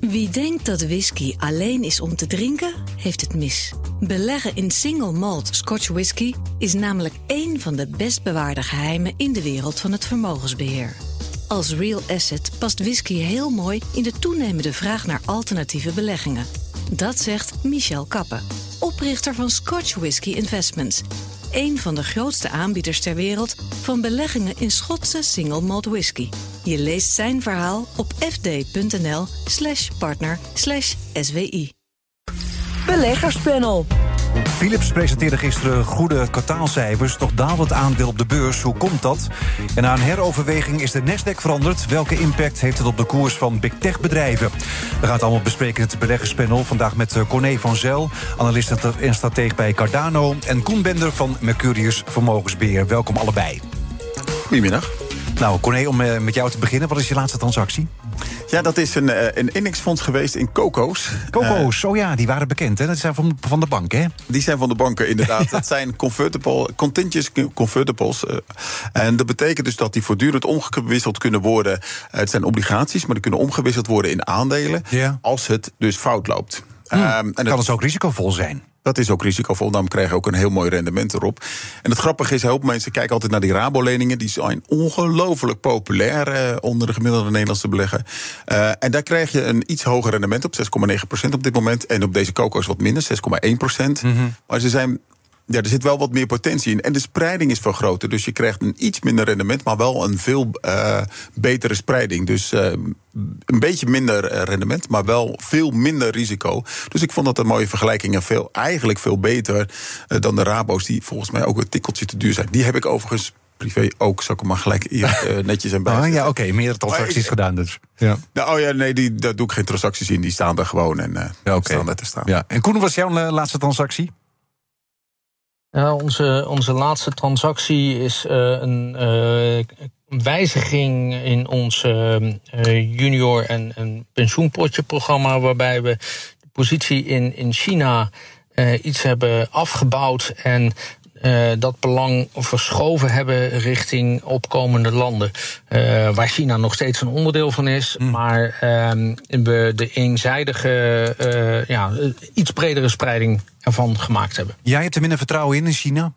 Wie denkt dat whisky alleen is om te drinken, heeft het mis. Beleggen in single malt Scotch whisky is namelijk één van de best bewaarde geheimen in de wereld van het vermogensbeheer. Als real asset past whisky heel mooi in de toenemende vraag naar alternatieve beleggingen. Dat zegt Michel Kappen, oprichter van Scotch Whisky Investments. Een van de grootste aanbieders ter wereld van beleggingen in Schotse single malt whisky. Je leest zijn verhaal op fd.nl slash partner slash SWI. Beleggerspanel. Philips presenteerde gisteren goede kwartaalcijfers, toch daalt het aandeel op de beurs. Hoe komt dat? En na een heroverweging is de Nasdaq veranderd. Welke impact heeft het op de koers van big tech bedrijven? We gaan het allemaal bespreken in het beleggerspanel. Vandaag met eh, Corné van Zel, analist en strateeg bij Cardano... en Koen Bender van Mercurius Vermogensbeheer. Welkom allebei. Goedemiddag. Nou, Corné, om eh, met jou te beginnen. Wat is je laatste transactie? Ja, dat is een, eh, een indexfonds geweest in Coco's. Coco's, oh ja, die waren bekend, hè? Dat zijn van, van de bank, hè? Die zijn van de banken, inderdaad. dat zijn convertible, contingent convertibles. Uh, en dat betekent dus dat die voortdurend omgewisseld kunnen worden. het zijn obligaties, maar die kunnen omgewisseld worden in aandelen. Ja. Als het dus fout loopt. Hmm. En kan het dus ook risicovol zijn? Dat is ook risicovol, dan krijg je ook een heel mooi rendement erop. En het grappige is, heel veel mensen kijken altijd naar die Rabo-leningen. Die zijn ongelooflijk populair eh, onder de gemiddelde Nederlandse belegger. Uh, en daar krijg je een iets hoger rendement op, 6,9% op dit moment. En op deze coco's wat minder, 6,1%. Mm -hmm. Maar ze zijn ja, er zit wel wat meer potentie in. En de spreiding is veel groter. Dus je krijgt een iets minder rendement, maar wel een veel uh, betere spreiding. Dus uh, een beetje minder rendement, maar wel veel minder risico. Dus ik vond dat een mooie vergelijking. En veel, eigenlijk veel beter uh, dan de Rabo's, die volgens mij ook een tikkeltje te duur zijn. Die heb ik overigens privé ook, zou ik hem maar gelijk hier uh, netjes en bij. Ah, ja, oké, okay, meerdere transacties ik, gedaan dus. Ja. Nou, oh ja, nee, die, daar doe ik geen transacties in. Die staan er gewoon en uh, ja, okay. staan er te staan. Ja. En Koen, was jouw laatste transactie? Ja, onze, onze laatste transactie is uh, een uh, wijziging in ons uh, junior- en, en pensioenpotje-programma, waarbij we de positie in, in China iets hebben afgebouwd en uh, dat belang verschoven hebben richting opkomende landen. Uh, waar China nog steeds een onderdeel van is. Mm. Maar uh, we de eenzijdige, uh, ja, iets bredere spreiding ervan gemaakt hebben. Jij hebt er minder vertrouwen in in China?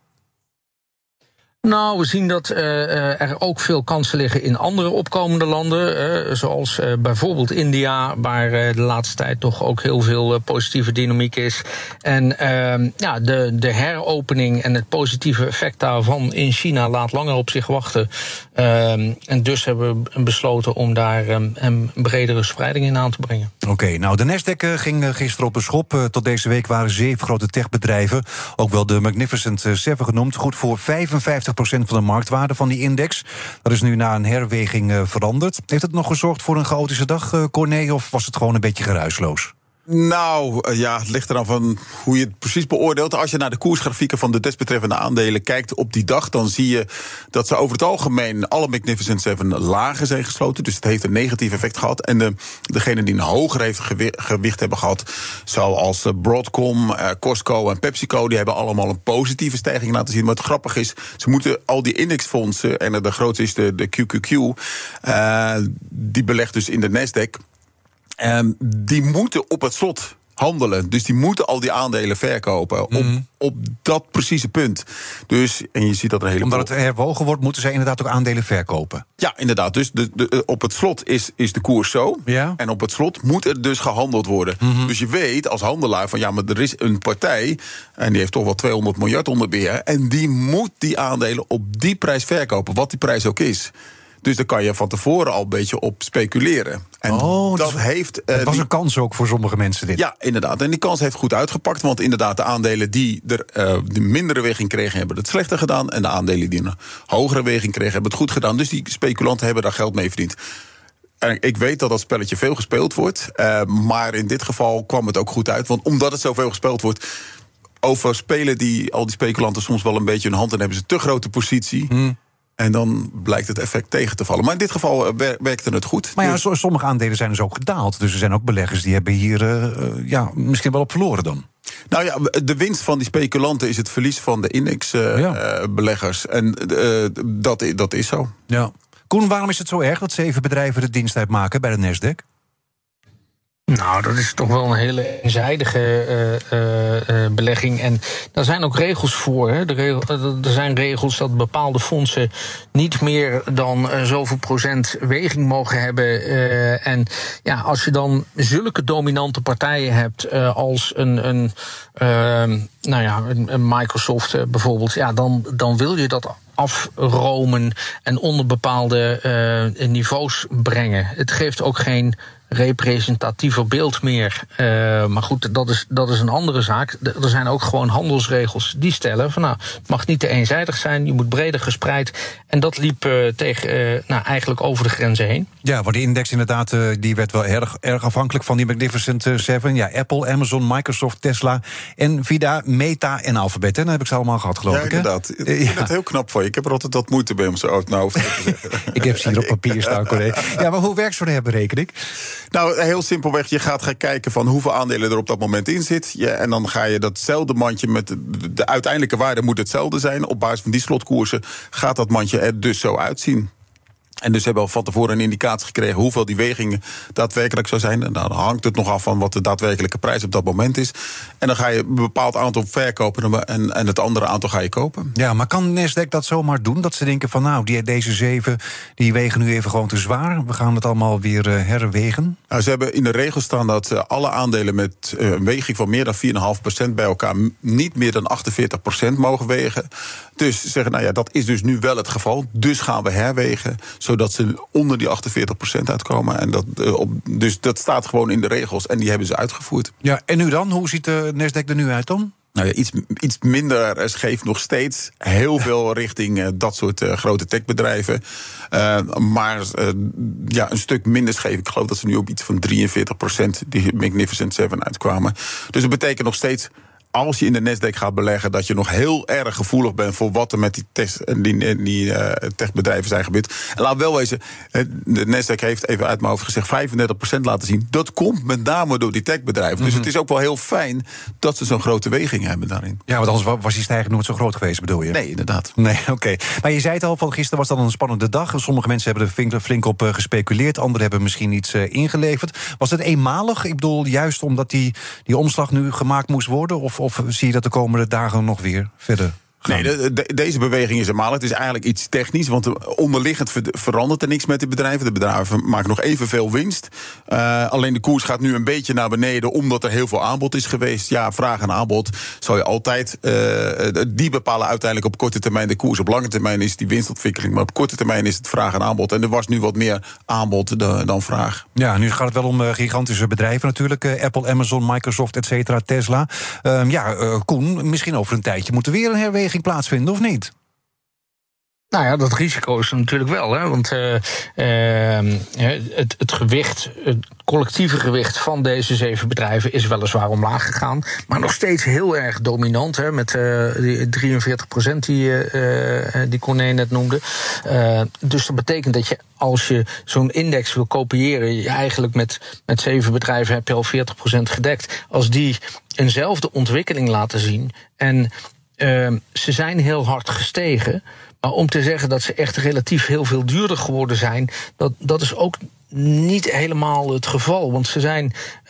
Nou, we zien dat uh, er ook veel kansen liggen in andere opkomende landen. Uh, zoals bijvoorbeeld India, waar de laatste tijd toch ook heel veel positieve dynamiek is. En ehm, ja, de, de heropening en het positieve effect daarvan in China laat langer op zich wachten. Ehm, en dus hebben we besloten om daar um, een bredere spreiding in aan te brengen. Oké, nou de Nasdaq ging gisteren op de schop. Tot deze week waren zeven grote techbedrijven, ook wel de Magnificent Seven genoemd, goed voor 55 van de marktwaarde van die index. Dat is nu na een herweging uh, veranderd. Heeft het nog gezorgd voor een chaotische dag, uh, Corné, of was het gewoon een beetje geruisloos? Nou, ja, het ligt eraan van hoe je het precies beoordeelt. Als je naar de koersgrafieken van de desbetreffende aandelen kijkt op die dag, dan zie je dat ze over het algemeen alle Magnificent Seven lager zijn gesloten. Dus het heeft een negatief effect gehad. En de, degene die een hoger heeft gewicht hebben gehad, zoals Broadcom, Costco en PepsiCo, die hebben allemaal een positieve stijging laten zien. Maar het grappige is, ze moeten al die indexfondsen, en de grootste is de, QQQ, die belegt dus in de Nasdaq. Um, die moeten op het slot handelen. Dus die moeten al die aandelen verkopen. Op, Mhm. op dat precieze punt. Dus, en je ziet dat er een hele Omdat het herwogen wordt, moeten zij inderdaad ook aandelen verkopen. Ja, inderdaad. Dus de, de, op het slot is, is de koers zo. Ja. En op het slot moet er dus gehandeld worden. Mhm. Dus je weet als handelaar van ja, maar er is een partij. En die heeft toch wel 200 miljard onder beheer. En die moet die aandelen op die prijs verkopen. Wat die prijs ook is. Dus daar kan je van tevoren al een beetje op speculeren. En oh, dat dus heeft. Het uh, was die- een kans ook voor sommige mensen dit. ja, inderdaad. En die kans heeft goed uitgepakt. Want inderdaad, de aandelen die er eh, de mindere weging kregen, hebben het slechter gedaan. En de aandelen die een hogere weging kregen, hebben het goed gedaan. Dus die speculanten hebben daar geld mee verdiend. En ik weet dat dat spelletje veel gespeeld wordt. eh, maar in dit geval kwam het ook goed uit. Want omdat het zoveel gespeeld wordt. Overspelen die al die speculanten soms wel een beetje hun hand en hebben ze te grote positie. Hmm. En dan blijkt het effect tegen te vallen. Maar in dit geval eh, wer- werkte het goed. Maar ja, Dus- so- sommige aandelen zijn dus ook gedaald. Dus er zijn ook beleggers die hebben hier eh, eh, ja, misschien wel op verloren dan. Nou ja, de winst van die speculanten is het verlies van de Ja. indexbeleggers. en eh, dat, dat is zo. Ja. Koen, waarom is het zo erg dat zeven bedrijven de dienst uitmaken bij de Nasdaq? Nou, dat is toch wel een hele eenzijdige uh, uh, belegging. En daar zijn ook regels voor. Hè. Er zijn regels dat bepaalde fondsen niet meer dan zoveel procent weging mogen hebben. en ja, als je dan zulke dominante partijen hebt als een, een, ehm, nou ja, een Microsoft bijvoorbeeld, ja, dan, dan wil je dat afromen en onder bepaalde niveaus brengen. Het geeft ook geen representatiever beeld meer. Uh, maar goed, dat is, dat is een andere zaak. Er zijn ook gewoon handelsregels die stellen van nou, het mag niet te eenzijdig zijn, je moet breder gespreid. En dat liep uh, tegen, uh, nou, eigenlijk over de grenzen heen. Ja, waar die index inderdaad, die werd wel erg, erg afhankelijk van die Magnificent Seven. Ja, Apple, Amazon, Microsoft, Tesla, Nvidia, Meta en Alphabet. En dan heb ik ze allemaal gehad, geloof ja, ik. Inderdaad. Ik vind het heel knap voor je. Ik heb er altijd wat moeite bij om zo uit mijn hoofd te zeggen. ik heb ze hier op papier staan, collega. Ja, maar hoe werkt zo'n herberekening? Nou, heel simpelweg, je gaat gaan kijken van hoeveel aandelen er op dat moment in zit. En dan ga je datzelfde mandje met de uiteindelijke waarde moet hetzelfde zijn. Op basis van die slotkoersen gaat dat mandje er dus zo uitzien. En dus hebben we van tevoren een indicatie gekregen hoeveel die weging daadwerkelijk zou zijn. En dan hangt het nog af van wat de daadwerkelijke prijs op dat moment is. En dan ga je een bepaald aantal verkopen en, en het andere aantal ga je kopen. Ja, maar kan Nasdaq dat zomaar doen? Dat ze denken van nou, die, deze zeven die wegen nu even gewoon te zwaar. We gaan het allemaal weer uh, herwegen. Nou, ze hebben in de regel staan dat uh, alle aandelen met uh, een weging van meer dan 4,5% bij elkaar niet meer dan 48% mogen wegen. Dus zeggen, nou ja, dat is dus nu wel het geval. Dus gaan we herwegen zodat ze onder die 48% uitkomen. En dat, uh, op, dus dat staat gewoon in de regels en die hebben ze uitgevoerd. Ja, en nu dan? Hoe ziet de Nasdaq er nu uit dan? Nou ja, iets, iets minder scheef nog steeds. Heel veel richting uh, dat soort uh, grote techbedrijven. Uh, maar ja, een stuk minder scheef. Ik geloof dat ze nu op iets van 43% die Magnificent Seven uitkwamen. Dus dat betekent nog steeds als je in de Nasdaq gaat beleggen, dat je nog heel erg gevoelig bent voor wat er met die, test, die, die uh, techbedrijven zijn gebeurd. En laat wel wezen, de Nasdaq heeft even uit mijn hoofd gezegd 35% laten zien. Dat komt met name door die techbedrijven. Mm -hmm. Dus het is ook wel heel fijn dat ze zo'n grote weging hebben daarin. Ja, want anders was die stijging nooit zo groot geweest, bedoel je? Nee, inderdaad. Nee, oké. Okay. Maar je zei het al, van gisteren was dan een spannende dag. Sommige mensen hebben er flink op gespeculeerd, anderen hebben misschien iets ingeleverd. Was het eenmalig? Ik bedoel, juist omdat die, die omslag nu gemaakt moest worden? Of of zie je dat de komende dagen nog weer verder Nee, de, de, deze beweging is eenmalig. Het is eigenlijk iets technisch, want onderliggend ver, verandert er niks met de bedrijven. De bedrijven maken nog evenveel winst. Uh, alleen de koers gaat nu een beetje naar beneden, omdat er heel veel aanbod is geweest. Ja, vraag en aanbod zou je altijd. Uh, die bepalen uiteindelijk op korte termijn de koers. Op lange termijn is die winstontwikkeling, maar op korte termijn is het vraag en aanbod. En er was nu wat meer aanbod de, dan vraag. Ja, nu gaat het wel om uh, gigantische bedrijven natuurlijk. Apple, Amazon, Microsoft, et cetera, Tesla. ja, Koen, misschien over een tijdje moeten we weer een herweging plaatsvinden, of niet? Nou ja, dat risico is natuurlijk wel. Hè? Want uh, uh, het, het gewicht, het collectieve gewicht van deze zeven bedrijven is weliswaar omlaag gegaan. Maar nog steeds heel erg dominant. Hè? Met uh, die 43 procent die, die Corné net noemde. dus dat betekent dat je als je zo'n index wil kopiëren, je eigenlijk met, met zeven bedrijven heb je al 40 procent gedekt. Als die eenzelfde ontwikkeling laten zien. En Uh, ze zijn heel hard gestegen. Maar om te zeggen dat ze echt relatief heel veel duurder geworden zijn, dat, dat is ook niet helemaal het geval. Want ze zijn. Uh,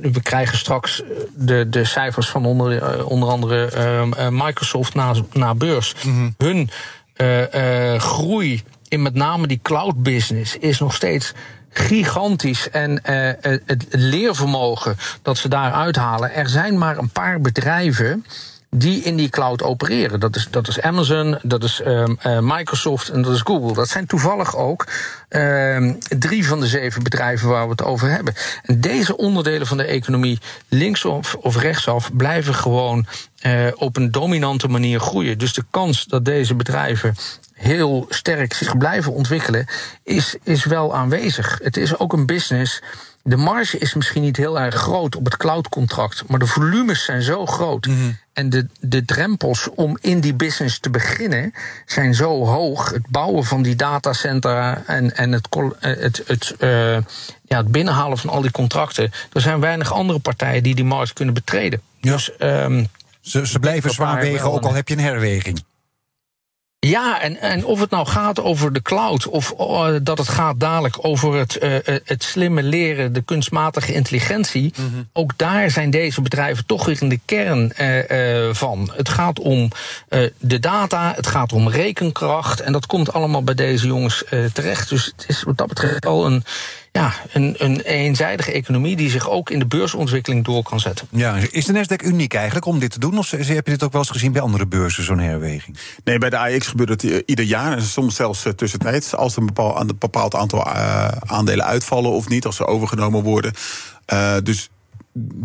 we krijgen straks de, de cijfers van onder, onder andere uh, Microsoft na, na beurs. Mm -hmm. Hun uh, groei in met name die cloud business is nog steeds gigantisch. En het leervermogen dat ze daar uithalen. Er zijn maar een paar bedrijven die in die cloud opereren. Dat is, dat is Amazon, dat is um, uh, Microsoft en dat is Google. Dat zijn toevallig ook um, drie van de zeven bedrijven waar we het over hebben. En deze onderdelen van de economie, linksaf of rechtsaf, blijven gewoon uh, op een dominante manier groeien. Dus de kans dat deze bedrijven heel sterk zich blijven ontwikkelen, is, is wel aanwezig. Het is ook een business. De marge is misschien niet heel erg groot op het cloudcontract, maar de volumes zijn zo groot. Mm -hmm. En de, de drempels om in die business te beginnen zijn zo hoog. Het bouwen van die datacenter en, en het, het, het, uh, ja, het binnenhalen van al die contracten. Er zijn weinig andere partijen die die markt kunnen betreden. Ja. Dus, um, ze, ze blijven zwaar wegen, ook al heb je een herweging. Ja, en, en of het nou gaat over de cloud of uh, dat het gaat dadelijk over het, uh, het slimme leren, de kunstmatige intelligentie. Mm -hmm. Ook daar zijn deze bedrijven toch weer in de kern uh, van. Het gaat om de data, het gaat om rekenkracht. En dat komt allemaal bij deze jongens terecht. Dus het is wat dat betreft al een ja, een, een eenzijdige economie die zich ook in de beursontwikkeling door kan zetten. Ja, is de Nasdaq uniek eigenlijk om dit te doen? Of heb je dit ook wel eens gezien bij andere beurzen, zo'n herweging? Nee, bij de AX gebeurt het uh, ieder jaar en soms zelfs uh, tussentijds. Als er een bepaald, een bepaald aantal uh, aandelen uitvallen of niet, als ze overgenomen worden. dus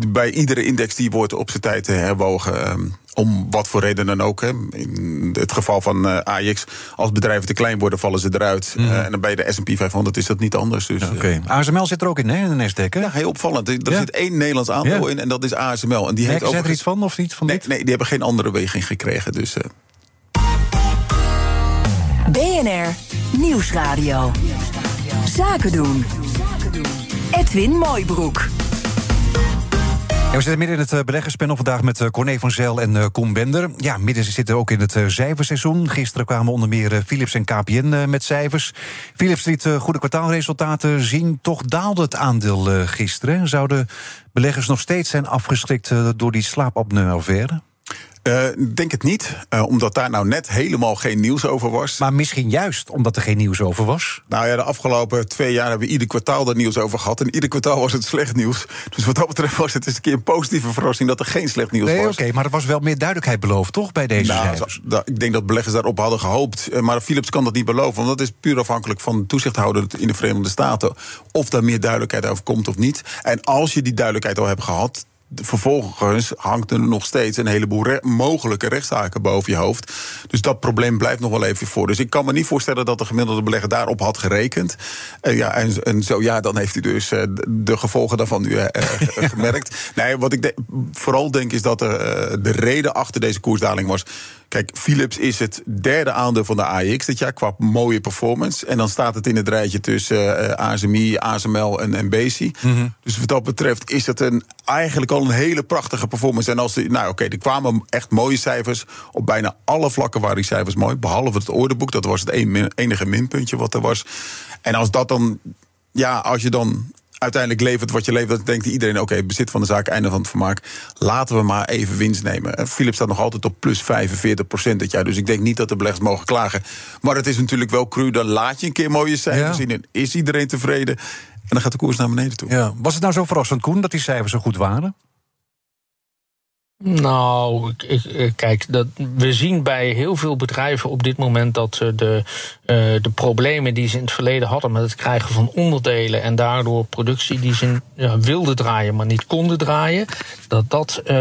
bij iedere index die wordt op zijn tijd herwogen. om wat voor reden dan ook. Hè. In het geval van uh, AX, als bedrijven te klein worden, vallen ze eruit. Mm. Uh, en dan bij de S&P 500 is dat niet anders. Dus, ja, okay. ASML zit er ook in, hè, in de Nasdaq, hè? Ja, heel opvallend. Er ja. zit één Nederlands aandeel ja. in en dat is ASML. En die heeft ook... er iets van of niet? Van nee, dit? nee, die hebben geen andere weging gekregen. Dus, uh... BNR Nieuwsradio. Zaken doen. Edwin Mooibroek. Ja, we zitten midden in het beleggerspanel vandaag met Corné van Zel en uh, Koen Bender. Ja, midden zitten ook in het cijferseizoen. Gisteren kwamen onder meer Philips en KPN met cijfers. Philips liet goede kwartaalresultaten zien. Toch daalde het aandeel gisteren. Zouden beleggers nog steeds zijn afgeschrikt door die slaapapneu-affaire? Uh, denk het niet, uh, omdat daar nou net helemaal geen nieuws over was. Maar misschien juist omdat er geen nieuws over was? Nou ja, de afgelopen twee jaar hebben we ieder kwartaal er nieuws over gehad. En ieder kwartaal was het slecht nieuws. Dus wat dat betreft was het eens een keer een positieve verrassing dat er geen slecht nieuws nee, was. Oké, okay, maar er was wel meer duidelijkheid beloofd, toch, bij deze nou, cijfers? Ik denk dat beleggers daarop hadden gehoopt. Maar Philips kan dat niet beloven, want dat is puur afhankelijk van de toezichthouder in de Verenigde Staten. Of daar meer duidelijkheid over komt of niet. En als je die duidelijkheid al hebt gehad, vervolgens hangt er nog steeds een heleboel re mogelijke rechtszaken boven je hoofd. Dus dat probleem blijft nog wel even voor. Dus ik kan me niet voorstellen dat de gemiddelde belegger daarop had gerekend. Uh, ja, en, en, zo ja, dan heeft u dus uh, de gevolgen daarvan nu uh, gemerkt. Nee, wat ik de vooral denk is dat de reden achter deze koersdaling was. Kijk, Philips is het derde aandeel van de AX dit jaar qua mooie performance. En dan staat het in het rijtje tussen uh, ASMI, ASML en, en BC. Mm -hmm. Dus wat dat betreft is het een, eigenlijk al een hele prachtige performance. En als die, nou oké, okay, er kwamen echt mooie cijfers. Op bijna alle vlakken waren die cijfers mooi. Behalve het orderboek, dat was het enige minpuntje wat er was. En als dat dan ja, als je dan uiteindelijk levert wat je levert, dan denkt iedereen: oké, okay, bezit van de zaak, einde van het vermaak. Laten we maar even winst nemen. Philips staat nog altijd op plus 45 procent dit jaar. Dus ik denk niet dat de beleggers mogen klagen. Maar het is natuurlijk wel cru. Dan laat je een keer mooie cijfers ja. zien en is iedereen tevreden. En dan gaat de koers naar beneden toe. Ja. Was het nou zo verrassend, Koen, dat die cijfers zo goed waren? Nou, ik, kijk, dat, we zien bij heel veel bedrijven op dit moment dat de, uh, de problemen die ze in het verleden hadden met het krijgen van onderdelen en daardoor productie die ze wilden draaien, maar niet konden draaien, dat dat uh,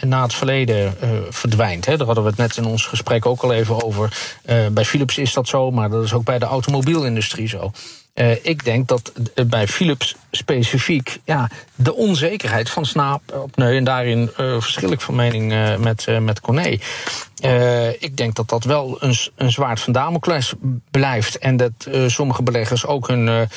na het verleden verdwijnt. Hè. Daar hadden we het net in ons gesprek ook al even over. bij Philips is dat zo, maar dat is ook bij de automobielindustrie zo. Uh, ik denk dat bij Philips specifiek ja, de onzekerheid van snaap op nee, en daarin uh, verschil ik van mening met, met Corné. Ik denk dat dat wel een, een zwaard van Damocles blijft. En dat sommige beleggers ook hun, hun,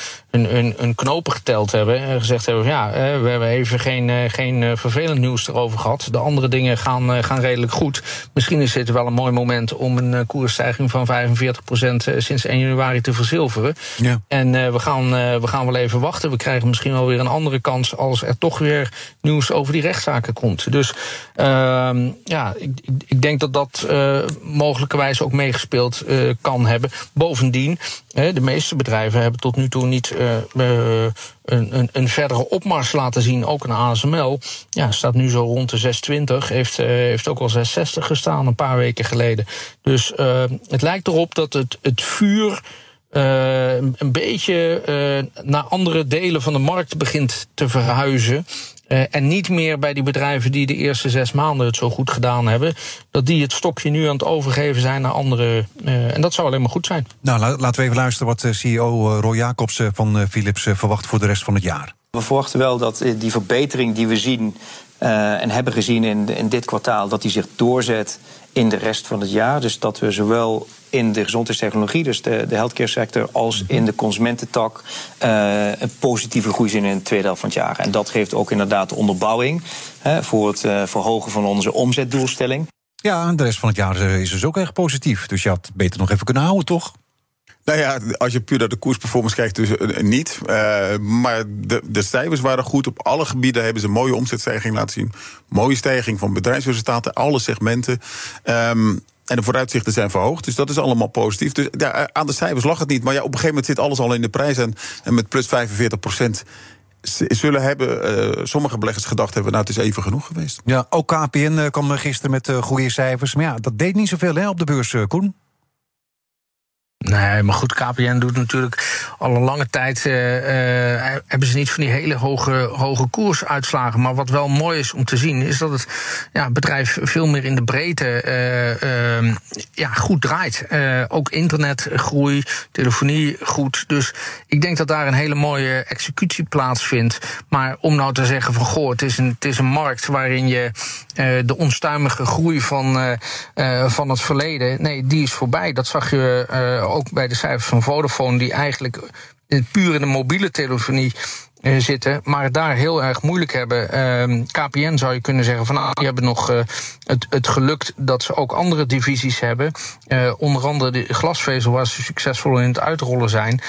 hun, hun, knopen geteld hebben. En gezegd hebben: ja, we hebben even geen, geen vervelend nieuws erover gehad. De andere dingen gaan, gaan redelijk goed. Misschien is dit wel een mooi moment om een koersstijging van 45% sinds 1 januari te verzilveren. Ja. En uh, we, gaan, uh, we gaan wel even wachten. We krijgen misschien wel weer een andere kans als er toch weer nieuws over die rechtszaken komt. Dus uh, ja, ik, ik, denk dat dat uh, mogelijkerwijs ook meegespeeld kan hebben. Bovendien, de meeste bedrijven hebben tot nu toe niet een, een, een, verdere opmars laten zien. Ook een ASML. Ja, staat nu zo rond de 620. Heeft, heeft ook al 660 gestaan een paar weken geleden. Dus het lijkt erop dat het, het vuur. Uh, een beetje uh, naar andere delen van de markt begint te verhuizen. Uh, en niet meer bij die bedrijven die de eerste zes maanden het zo goed gedaan hebben. Dat die het stokje nu aan het overgeven zijn naar andere. en dat zou alleen maar goed zijn. Nou, laten we even luisteren wat CEO Roy Jacobs van Philips verwacht voor de rest van het jaar. We verwachten wel dat die verbetering die we zien uh, en hebben gezien in, in dit kwartaal, dat die zich doorzet in de rest van het jaar. Dus dat we zowel in de gezondheidstechnologie, dus de, de healthcare sector, als in de consumententak uh, een positieve groei zien in de tweede helft van het jaar. En dat geeft ook inderdaad de onderbouwing hè, voor het uh, verhogen van onze omzetdoelstelling. Ja, de rest van het jaar is dus ook erg positief. Dus je had beter nog even kunnen houden, toch? Nou ja, als je puur naar de koersperformance kijkt, dus niet. Uh, maar de, de cijfers waren goed. Op alle gebieden hebben ze een mooie omzetstijging laten zien. Mooie stijging van bedrijfsresultaten, alle segmenten. Um, en de vooruitzichten zijn verhoogd. Dus dat is allemaal positief. Dus ja, aan de cijfers lag het niet. Maar ja, op een gegeven moment zit alles al in de prijs. En, met plus 45 procent zullen hebben uh, sommige beleggers gedacht hebben... nou, het is even genoeg geweest. Ja, ook KPN uh, kwam gisteren met goede cijfers. Maar ja, dat deed niet zoveel hè, op de beurs, Koen. Nee, maar goed, KPN doet natuurlijk al een lange tijd. Uh, hebben ze niet van die hele hoge, hoge koersuitslagen. Maar wat wel mooi is om te zien, is dat het ja, bedrijf veel meer in de breedte uh, ja, goed draait. ook internetgroei, telefonie goed. Dus ik denk dat daar een hele mooie executie plaatsvindt. Maar om nou te zeggen van goh, het is een, het is een markt waarin je de onstuimige groei van, van het verleden. Nee, die is voorbij. Dat zag je ook bij de cijfers van Vodafone, die eigenlijk puur in de mobiele telefonie uh, zitten, maar daar heel erg moeilijk hebben. Uh, KPN zou je kunnen zeggen van ah, die hebben nog uh, het, het gelukt dat ze ook andere divisies hebben. Uh, onder andere de glasvezel waar ze succesvol in het uitrollen zijn.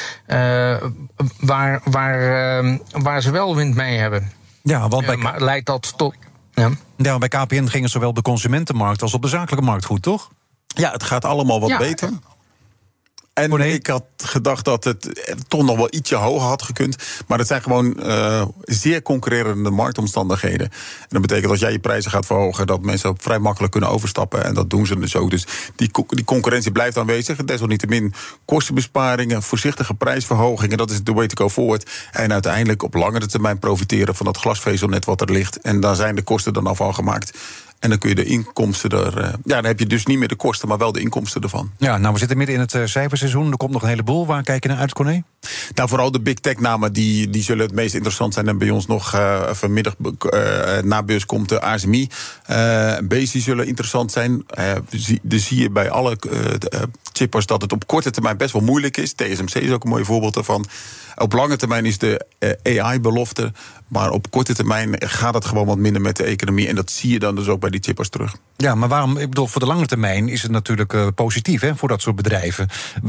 waar, waar, ehm, waar ze wel wind mee hebben. Ja, want bij... maar leidt dat tot. Ja. ja, bij KPN ging het zowel op de consumentenmarkt als op de zakelijke markt goed, toch? Ja, het gaat allemaal wat ja. beter. En oh nee. ik had gedacht dat het toch nog wel ietsje hoger had gekund. Maar het zijn gewoon uh, zeer concurrerende marktomstandigheden. En dat betekent dat jij je prijzen gaat verhogen, dat mensen vrij makkelijk kunnen overstappen. En dat doen ze dus ook. Dus die, die concurrentie blijft aanwezig. Desalniettemin kostenbesparingen, voorzichtige prijsverhogingen. Dat is de way to go forward. En uiteindelijk op langere termijn profiteren van dat glasvezelnet wat er ligt. En daar zijn de kosten dan al van gemaakt. En dan kun je de inkomsten er. Uh, ja, dan heb je dus niet meer de kosten, maar wel de inkomsten ervan. Ja, nou, we zitten midden in het uh, cijferseizoen. Er komt nog een heleboel. Waar kijk je naar uit, Corné? Nou, vooral de big tech namen die, die zullen het meest interessant zijn. En bij ons nog uh, vanmiddag na beurs komt de ASMI. Uh, Bezi zullen interessant zijn. dus zie je bij alle chippers dat het op korte termijn best wel moeilijk is. TSMC is ook een mooi voorbeeld daarvan. Op lange termijn is de AI-belofte. Maar op korte termijn gaat het gewoon wat minder met de economie. En dat zie je dan dus ook bij die chippers terug. Ja, maar waarom, ik bedoel, voor de lange termijn is het natuurlijk uh, positief hè, voor dat soort bedrijven.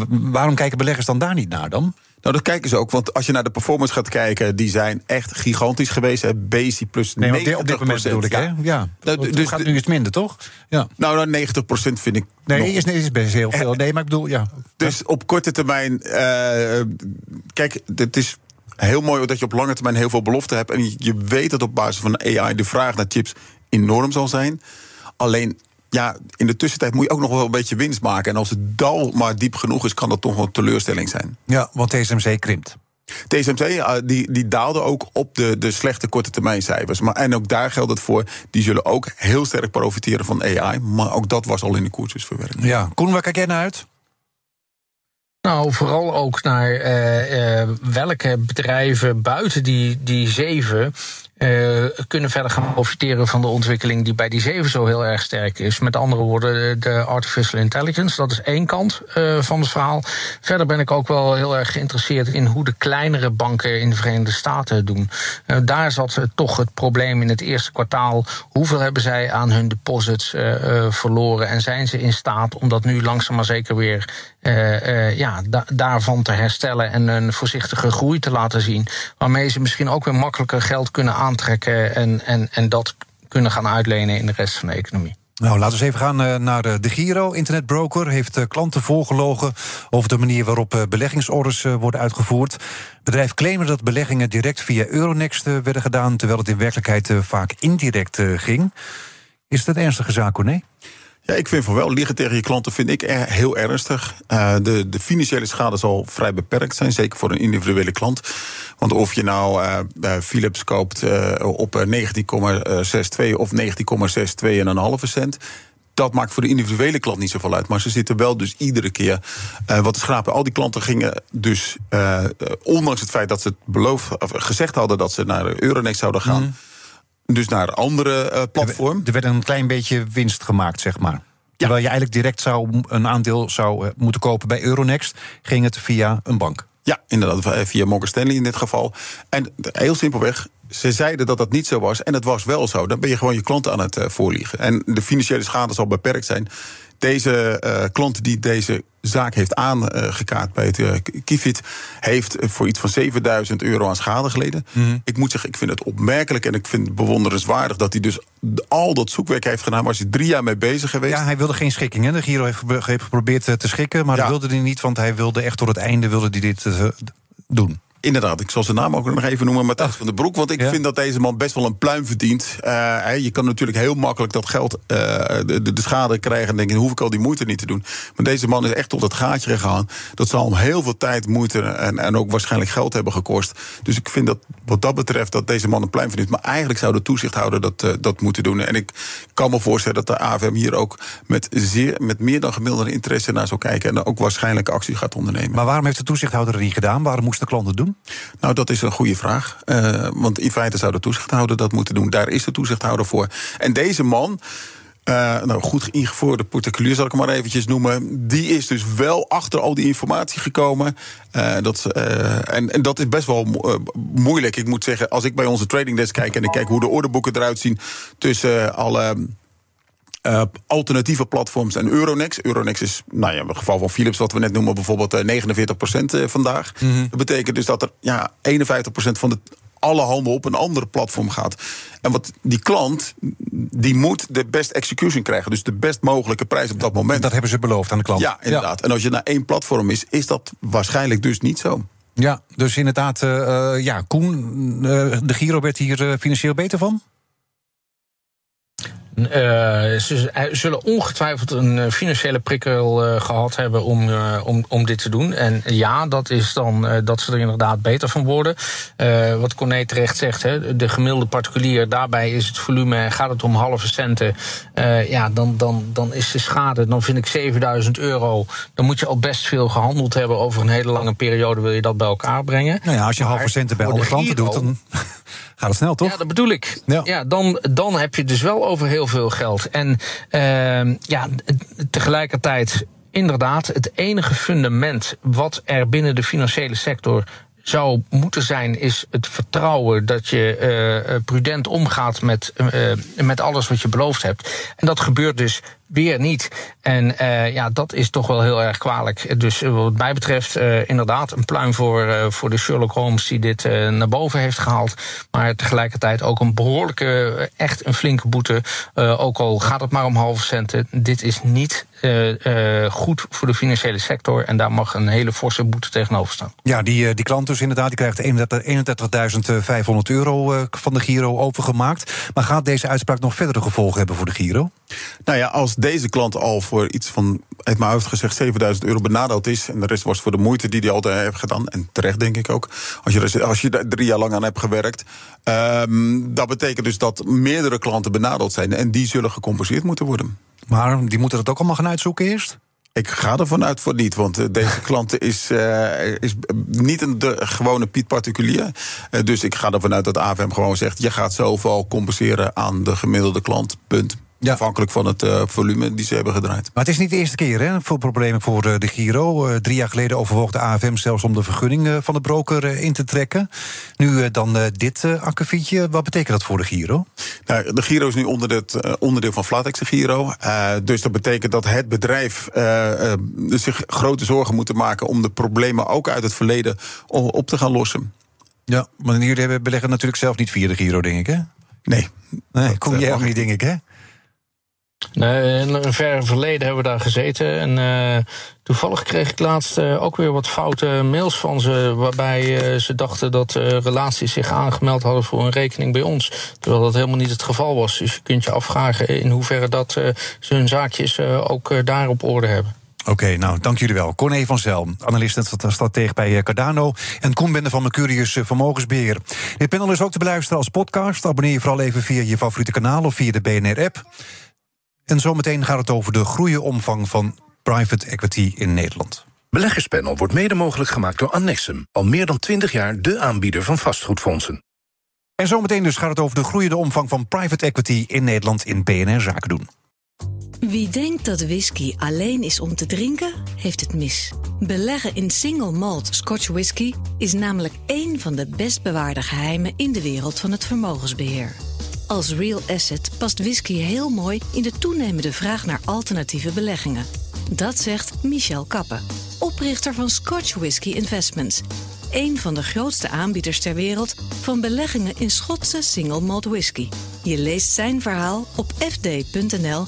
waarom kijken beleggers dan daar niet naar dan? Nou, dat kijken ze ook. Want als je naar de performance gaat kijken, die zijn echt gigantisch geweest. BC plus nee, 90 op dit moment bedoel ik, hè? Ja. ja. Nou, dus gaat nu iets minder, toch? Ja. Nou, nou 90% vind ik. Nee, nog... is, is best heel veel. Nee, maar ik bedoel, ja. Dus op korte termijn. Uh, kijk, het is heel mooi dat je op lange termijn heel veel belofte hebt. En je weet dat op basis van AI de vraag naar chips enorm zal zijn. Alleen ja, in de tussentijd moet je ook nog wel een beetje winst maken. En als het dal maar diep genoeg is, kan dat toch wel een teleurstelling zijn. Ja, want TSMC krimpt. TSMC die, die daalde ook op de, de slechte korte termijn cijfers. Maar, en ook daar geldt het voor. Die zullen ook heel sterk profiteren van AI. Maar ook dat was al in de koersjes verwerkt. Ja, Koen, waar kijk jij naar uit? Nou, vooral ook naar uh, welke bedrijven buiten die, die zeven uh, kunnen verder gaan profiteren van de ontwikkeling die bij die zeven zo heel erg sterk is. Met andere woorden, de artificial intelligence. Dat is één kant uh, van het verhaal. Verder ben ik ook wel heel erg geïnteresseerd in hoe de kleinere banken in de Verenigde Staten doen. Daar zat toch het probleem in het eerste kwartaal. Hoeveel hebben zij aan hun deposits verloren? En zijn ze in staat om dat nu langzaam maar zeker weer ja, da daarvan te herstellen en een voorzichtige groei te laten zien? Waarmee ze misschien ook weer makkelijker geld kunnen aantrekken en, en, en dat kunnen gaan uitlenen in de rest van de economie. Nou, laten we eens even gaan eh, naar de Giro. Internetbroker heeft eh, klanten voorgelogen over de manier waarop eh, beleggingsorders worden uitgevoerd. Bedrijf claimde dat beleggingen direct via Euronext werden gedaan, terwijl het in werkelijkheid vaak indirect ging. Is dat ernstige zaak, nee? Ja, ik vind van wel. Liegen tegen je klanten vind ik heel ernstig. Uh, de, de financiële schade zal vrij beperkt zijn, zeker voor een individuele klant. Want of je nou uh, Philips koopt op 19,62 of 19,62 en een halve cent dat maakt voor de individuele klant niet zoveel uit. Maar ze zitten wel dus iedere keer wat te schrapen. Al die klanten gingen dus, ondanks het feit dat ze het beloofd, of gezegd hadden dat ze naar Euronext zouden gaan. Mm. Dus naar andere uh, platform. Er werd een klein beetje winst gemaakt, zeg maar. Terwijl je eigenlijk direct zou een aandeel zou moeten kopen bij Euronext, ging het via een bank. Ja, inderdaad, via Morgan Stanley in dit geval. En heel simpelweg, ze zeiden dat dat niet zo was en het was wel zo. Dan ben je gewoon je klanten aan het voorliegen. En de financiële schade zal beperkt zijn. Deze uh, klant die deze zaak heeft aangekaart bij het uh, Kifit... heeft voor iets van 7000 euro aan schade geleden. Mhm. Ik moet zeggen, ik vind het opmerkelijk en ik vind het bewonderenswaardig... dat hij dus al dat zoekwerk heeft gedaan... waar hij drie jaar mee bezig geweest. Ja, hij wilde geen schikking. Hè? De Giro heeft, geprobeerd eh, te schikken, maar dat wilde hij niet... want hij wilde echt tot het einde wilde hij dit doen. Inderdaad, ik zal zijn naam ook nog even noemen, Matthijs van den Broek. Want ik vind dat deze man best wel een pluim verdient. Uh, je kan natuurlijk heel makkelijk dat geld, uh, de, de, schade krijgen... en denken, hoef ik al die moeite niet te doen. Maar deze man is echt tot het gaatje gegaan. Dat zal hem heel veel tijd, moeite en, en ook waarschijnlijk geld hebben gekost. Dus ik vind dat wat dat betreft dat deze man een pluim verdient. Maar eigenlijk zou de toezichthouder dat, uh, dat moeten doen. En ik kan me voorstellen dat de AFM hier ook met, zeer, met meer dan gemiddelde interesse naar zou kijken... en ook waarschijnlijk actie gaat ondernemen. Maar waarom heeft de toezichthouder er niet gedaan? Waarom moesten de klanten doen? Nou, dat is een goede vraag. Uh, want in feite zou de toezichthouder dat moeten doen. Daar is de toezichthouder voor. En deze man. Uh, nou, goed ingevoerde particulier zal ik hem maar eventjes noemen. Die is dus wel achter al die informatie gekomen. Uh, dat, en, en, dat is best wel moeilijk. Ik moet zeggen, als ik bij onze trading desk kijk en ik kijk hoe de orderboeken eruit zien tussen alle uh, alternatieve platforms en Euronext. Euronext is, nou ja, in het geval van Philips, wat we net noemen, bijvoorbeeld 49% eh, eh, vandaag. Mhm. Dat betekent dus dat er ja, 51% van de alle handel op een andere platform gaat. En wat die klant, die moet de best execution krijgen. Dus de best mogelijke prijs op dat moment. Dat hebben ze beloofd aan de klant. Ja, inderdaad. En als je naar één platform is, is dat waarschijnlijk dus niet zo. Ja, dus inderdaad, uh, ja, Koen, uh, de Giro werd hier financieel beter van? Uh, ze zullen ongetwijfeld een eh, financiële prikkel uh, gehad hebben om, uh, om, om dit te doen. En ja, dat is dan dat ze er inderdaad beter van worden. wat Corné terecht zegt, hè, de gemiddelde particulier, daarbij is het volume, gaat het om halve centen. ja, dan, dan, dan is de schade, dan vind ik 7000 euro. Dan moet je al best veel gehandeld hebben over een hele lange periode, wil je dat bij elkaar brengen. Nou ja, als je halve centen bij alle klanten doet, dan gaat het snel, toch? Ja, dat bedoel ik. Ja, ja dan, dan heb je dus wel over heel veel geld. En uh, ja, tegelijkertijd inderdaad, het enige fundament wat er binnen de financiële sector zou moeten zijn, is het vertrouwen dat je uh, prudent omgaat met, uh, met alles wat je beloofd hebt. En dat gebeurt dus weer niet. En uh, ja, dat is toch wel heel erg kwalijk. Dus wat mij betreft, uh, inderdaad, een pluim voor, voor de Sherlock Holmes die dit naar boven heeft gehaald. Maar tegelijkertijd ook een behoorlijke, echt een flinke boete. ook al gaat het maar om halve centen. Dit is niet goed voor de financiële sector. En daar mag een hele forse boete tegenover staan. Ja, die, die klant dus inderdaad, die krijgt 31.500 euro van de Giro overgemaakt. Maar gaat deze uitspraak nog verdere gevolgen hebben voor de Giro? Nou ja, als deze klant al voor iets van, uit mijn hoofd gezegd, 7000 euro benadeeld is. En de rest was voor de moeite die hij altijd heeft gedaan. En terecht, denk ik ook. Als je, als je daar drie jaar lang aan hebt gewerkt. Um, dat betekent dus dat meerdere klanten benadeeld zijn. En die zullen gecompenseerd moeten worden. Maar die moeten dat ook allemaal gaan uitzoeken eerst? Ik ga ervan uit voor niet, want eh, deze klant is, uh, is niet een de gewone Piet particulier. Uh, dus ik ga ervan uit dat AFM gewoon zegt: je gaat zoveel compenseren aan de gemiddelde klant. Punt. Ja. Afhankelijk van het uh, volume die ze hebben gedraaid. Maar het is niet de eerste keer hè, voor problemen voor uh, de Giro. Uh, drie jaar geleden overwoog de AFM zelfs om de vergunning van de broker in te trekken. Nu dan dit akkefietje. Wat betekent dat voor de Giro? Nou, de Giro is nu onder het, onderdeel van Flatex de Giro. dus dat betekent dat het bedrijf zich grote zorgen moet maken... om de problemen ook uit het verleden op te gaan lossen. Ja, maar jullie beleggen natuurlijk zelf niet via de Giro, denk ik, hè? Nee. Nee, kom jij ook niet, denk ik, hè? In een ver verleden hebben we daar gezeten. En uh, toevallig kreeg ik laatst uh, ook weer wat foute mails van ze. Waarbij uh, ze dachten dat relaties zich aangemeld hadden voor een rekening bij ons. Terwijl dat helemaal niet het geval was. Dus je kunt je afvragen in hoeverre dat ze hun zaakjes ook daar op orde hebben. Oké, nou, dank jullie wel. Corné van Zel, analist en stratege bij Cardano... en Koen Bende van Mercurius Vermogensbeheer. Dit panel is ook te beluisteren als podcast. Abonneer je vooral even via je favoriete kanaal of via de BNR-app. En zometeen gaat het over de groeiomvang van private equity in Nederland. Beleggerspanel wordt mede mogelijk gemaakt door Annexum. Al meer dan 20 jaar de aanbieder van vastgoedfondsen. En zometeen dus gaat het over de groeiende omvang van private equity in Nederland in BNR Zaken doen. Wie denkt dat whisky alleen is om te drinken, heeft het mis. Beleggen in single malt Scotch whisky is namelijk één van de best bewaarde geheimen in de wereld van het vermogensbeheer. Als real asset past whisky heel mooi in de toenemende vraag naar alternatieve beleggingen. Dat zegt Michel Kappen, oprichter van Scotch Whisky Investments. Een van de grootste aanbieders ter wereld van beleggingen in Schotse single malt whisky. Je leest zijn verhaal op fd.nl